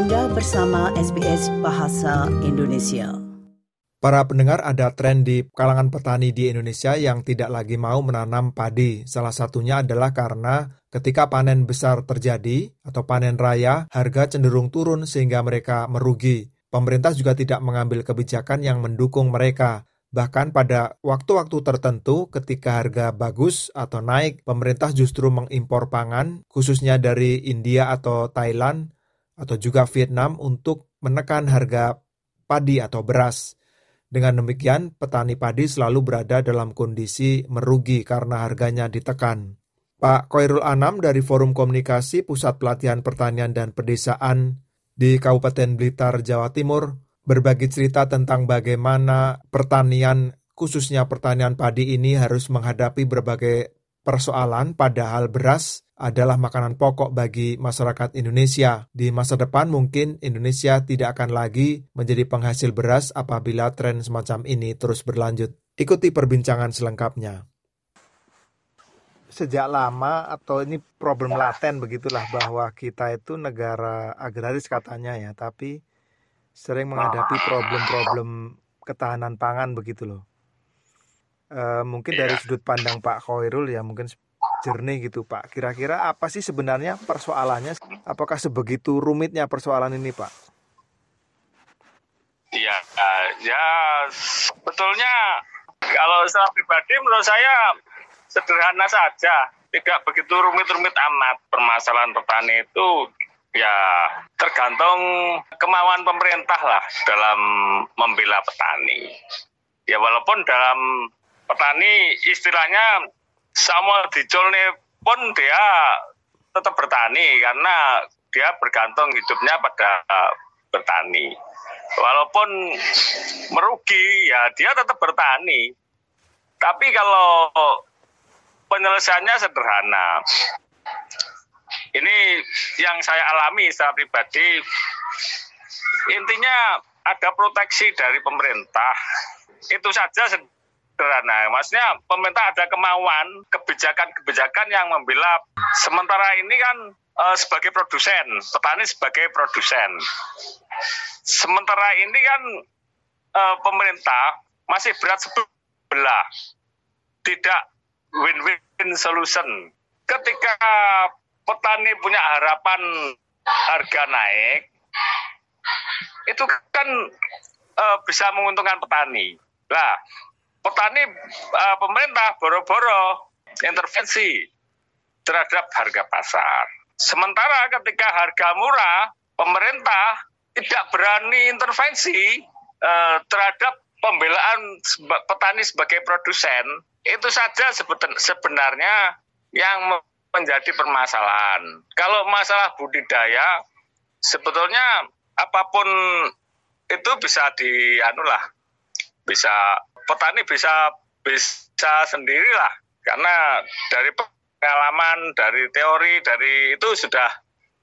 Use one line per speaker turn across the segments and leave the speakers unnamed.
Anda bersama SBS Bahasa Indonesia.
Para pendengar ada tren di kalangan petani di Indonesia yang tidak lagi mau menanam padi. Salah satunya adalah karena ketika panen besar terjadi atau panen raya, harga cenderung turun sehingga mereka merugi. Pemerintah juga tidak mengambil kebijakan yang mendukung mereka. Bahkan pada waktu-waktu tertentu ketika harga bagus atau naik, pemerintah justru mengimpor pangan, khususnya dari India atau Thailand, atau juga Vietnam untuk menekan harga padi atau beras. Dengan demikian, petani padi selalu berada dalam kondisi merugi karena harganya ditekan. Pak Koirul Anam dari Forum Komunikasi Pusat Pelatihan Pertanian dan Pedesaan di Kabupaten Blitar, Jawa Timur, berbagi cerita tentang bagaimana pertanian, khususnya pertanian padi ini harus menghadapi berbagai persoalan padahal beras adalah makanan pokok bagi masyarakat Indonesia. Di masa depan mungkin Indonesia tidak akan lagi menjadi penghasil beras apabila tren semacam ini terus berlanjut. Ikuti perbincangan selengkapnya. Sejak lama atau ini problem laten begitulah bahwa kita itu negara agraris katanya ya, tapi sering menghadapi problem-problem ketahanan pangan begitu loh. E, mungkin dari iya. sudut pandang Pak Khairul ya mungkin jernih gitu Pak. Kira-kira apa sih sebenarnya persoalannya? Apakah sebegitu rumitnya persoalan ini Pak?
Iya, ya sebetulnya kalau secara pribadi menurut saya sederhana saja, tidak begitu rumit-rumit amat permasalahan petani itu ya tergantung kemauan pemerintah lah dalam membela petani. Ya walaupun dalam petani istilahnya sama dicolne pun dia tetap bertani karena dia bergantung hidupnya pada bertani. Walaupun merugi ya dia tetap bertani. Tapi kalau penyelesaiannya sederhana ini yang saya alami secara pribadi intinya ada proteksi dari pemerintah itu saja sederhana. Maksudnya pemerintah ada kemauan kebijakan-kebijakan yang membela sementara ini kan e, sebagai produsen petani sebagai produsen. Sementara ini kan e, pemerintah masih berat sebelah. Tidak win-win solution. Ketika petani punya harapan harga naik, itu kan uh, bisa menguntungkan petani. Lah, petani uh, pemerintah boro-boro intervensi terhadap harga pasar. Sementara ketika harga murah, pemerintah tidak berani intervensi uh, terhadap pembelaan petani sebagai produsen. Itu saja sebenarnya yang menjadi permasalahan. Kalau masalah budidaya, sebetulnya apa pun itu bisa di anulah, bisa petani bisa bisa sendirilah karena dari pengalaman, dari teori, dari itu sudah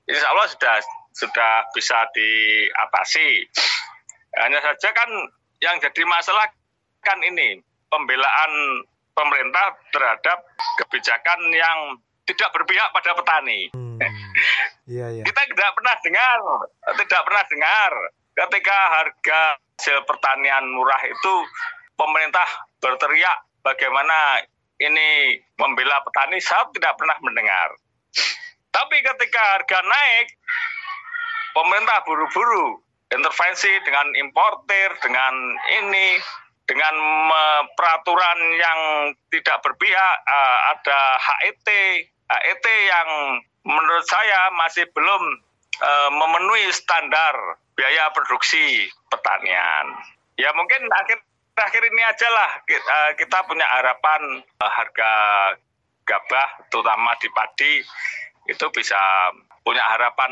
insya Allah sudah sudah bisa diatasi. Hanya saja kan yang jadi masalah kan ini pembelaan pemerintah terhadap kebijakan yang tidak berpihak pada petani. Hmm. Yeah, yeah. Kita tidak pernah dengar, tidak pernah dengar ketika harga hasil pertanian murah itu pemerintah berteriak bagaimana ini membela petani, saya tidak pernah mendengar. Tapi ketika harga naik, pemerintah buru-buru intervensi dengan importer, dengan ini, dengan peraturan yang tidak berpihak, uh, ada HET, HET yang menurut saya masih belum uh, memenuhi standar biaya produksi pertanian. Ya mungkin akhir akhir ini aja lah kita, uh, kita punya harapan uh, harga gabah terutama di padi itu bisa punya harapan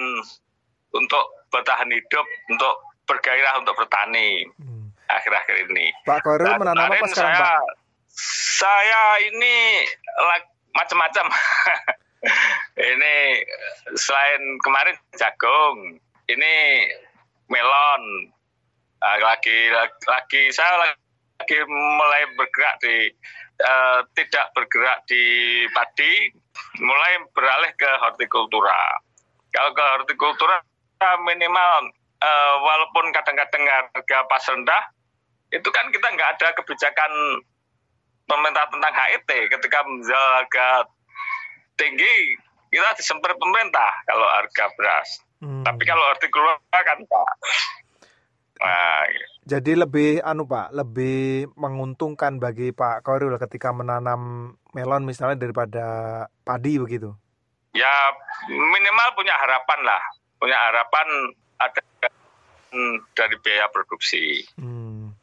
untuk bertahan hidup, untuk bergairah untuk bertani hmm. akhir-akhir ini.
Pak Koril menanam apa sekarang, saya, Pak?
Saya ini macam-macam. ini selain kemarin jagung, ini melon. Uh, lagi, lagi saya lagi mulai bergerak di uh, tidak bergerak di padi, mulai beralih ke hortikultura. Kalau ke hortikultura minimal uh, walaupun kadang-kadang harga pas rendah, itu kan kita nggak ada kebijakan pemerintah tentang HET ketika menjual harga tinggi kita disemper pemerintah kalau harga beras. Hmm. Tapi kalau hortikultura kan Pak.
Nah, jadi lebih anu Pak, lebih menguntungkan bagi Pak Koril ketika menanam melon misalnya daripada padi begitu.
Ya minimal punya harapan lah, punya harapan ada dari biaya produksi.
Hmm.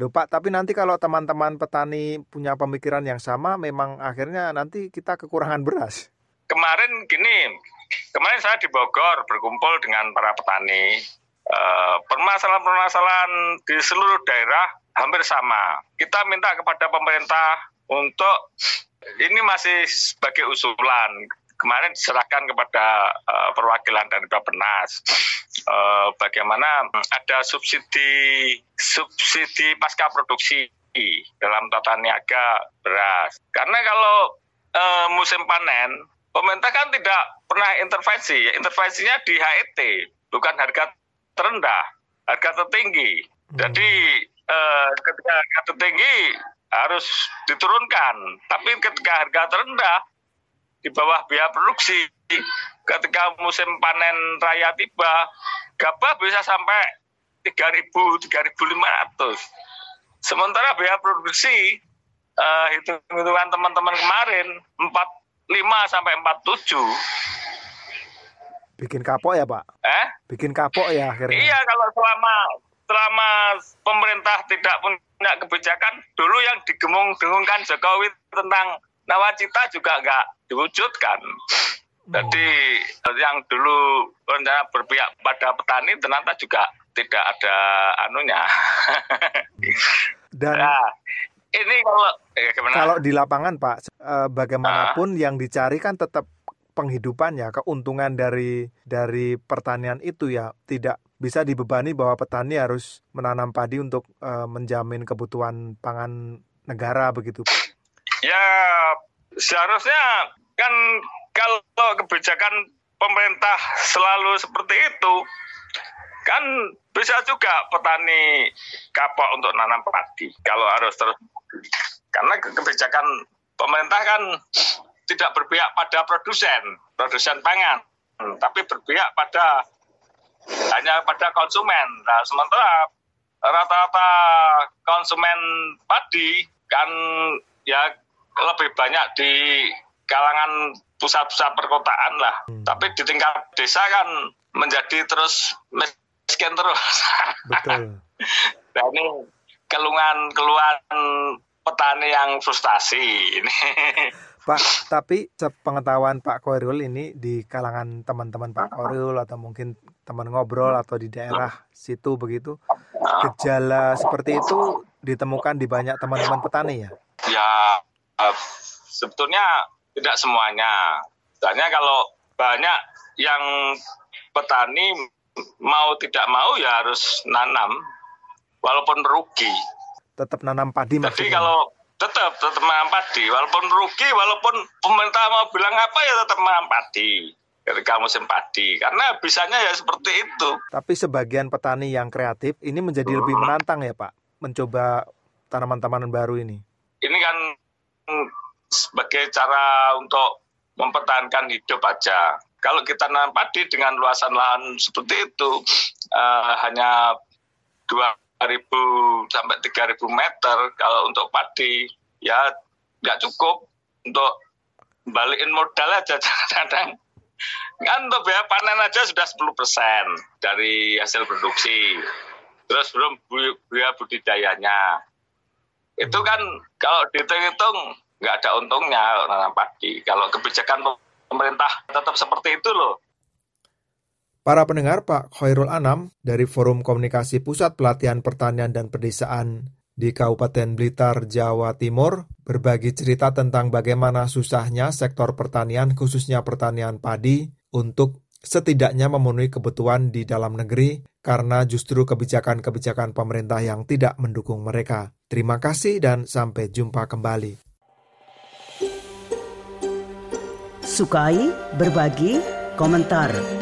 Loh Pak, tapi nanti kalau teman-teman petani punya pemikiran yang sama, memang akhirnya nanti kita kekurangan beras.
Kemarin gini, kemarin saya di Bogor berkumpul dengan para petani. Eh, permasalahan-permasalahan di seluruh daerah hampir sama. Kita minta kepada pemerintah untuk ini masih sebagai usulan kemarin diserahkan kepada uh, perwakilan dari Bapenas uh, bagaimana ada subsidi subsidi pasca produksi dalam tata niaga beras. Karena kalau uh, musim panen, pemerintah kan tidak pernah intervensi. Intervensinya di HET, bukan harga terendah, harga tertinggi. Hmm. Jadi uh, ketika harga tertinggi harus diturunkan, tapi ketika harga terendah di bawah biaya produksi. Ketika musim panen raya tiba, gabah bisa sampai 3.000, 3.500. Sementara biaya produksi uh, hitung-hitungan teman-teman kemarin 45 sampai 47.
Bikin kapok ya, Pak?
Eh?
Bikin kapok ya akhirnya.
Iya, kalau selama selama pemerintah tidak punya kebijakan dulu yang digemung-dengungkan Jokowi tentang nawacita juga nggak diwujudkan. Jadi yang dulu rencana berpihak pada petani ternyata juga tidak ada anunya.
Dan nah, ini kalau eh, kalau di lapangan Pak, eh, bagaimanapun uh, yang dicari kan tetap penghidupan ya, keuntungan dari dari pertanian itu ya tidak bisa dibebani bahwa petani harus menanam padi untuk uh, menjamin kebutuhan pangan negara begitu.
Ya seharusnya kan kalau kebijakan pemerintah selalu seperti itu kan bisa juga petani kapok untuk nanam padi kalau harus terus karena kebijakan pemerintah kan tidak berpihak pada produsen produsen pangan tapi berpihak pada hanya pada konsumen nah sementara rata-rata konsumen padi kan ya lebih banyak di kalangan pusat-pusat perkotaan lah. Hmm. Tapi di tingkat desa kan menjadi terus miskin terus. Betul. nah ini keluhan-keluhan petani yang frustasi ini.
Pak, tapi pengetahuan Pak Koirul ini di kalangan teman-teman Pak Koirul atau mungkin teman ngobrol atau di daerah situ begitu, gejala seperti itu ditemukan di banyak teman-teman petani ya?
Ya, sebetulnya tidak semuanya. Misalnya kalau banyak yang petani mau tidak mau ya harus nanam walaupun rugi.
Tetap nanam padi
Jadi kalau tetap tetap nanam padi walaupun rugi walaupun pemerintah mau bilang apa ya tetap nanam padi ketika musim padi karena bisanya ya seperti itu.
Tapi sebagian petani yang kreatif ini menjadi hmm. lebih menantang ya Pak mencoba tanaman-tanaman baru ini.
Ini kan sebagai cara untuk mempertahankan hidup aja. Kalau kita nanam padi dengan luasan lahan seperti itu uh, hanya 2.000 sampai 3.000 meter kalau untuk padi ya nggak cukup untuk balikin modal aja kadang kan untuk biaya panen aja sudah 10 persen dari hasil produksi terus belum biaya budidayanya itu kan kalau dihitung-hitung nggak ada untungnya nanam padi. Kalau kebijakan pemerintah tetap seperti itu loh.
Para pendengar Pak Khairul Anam dari Forum Komunikasi Pusat Pelatihan Pertanian dan Pedesaan di Kabupaten Blitar, Jawa Timur, berbagi cerita tentang bagaimana susahnya sektor pertanian, khususnya pertanian padi, untuk setidaknya memenuhi kebutuhan di dalam negeri karena justru kebijakan-kebijakan pemerintah yang tidak mendukung mereka. Terima kasih dan sampai jumpa kembali.
Sukai, berbagi, komentar.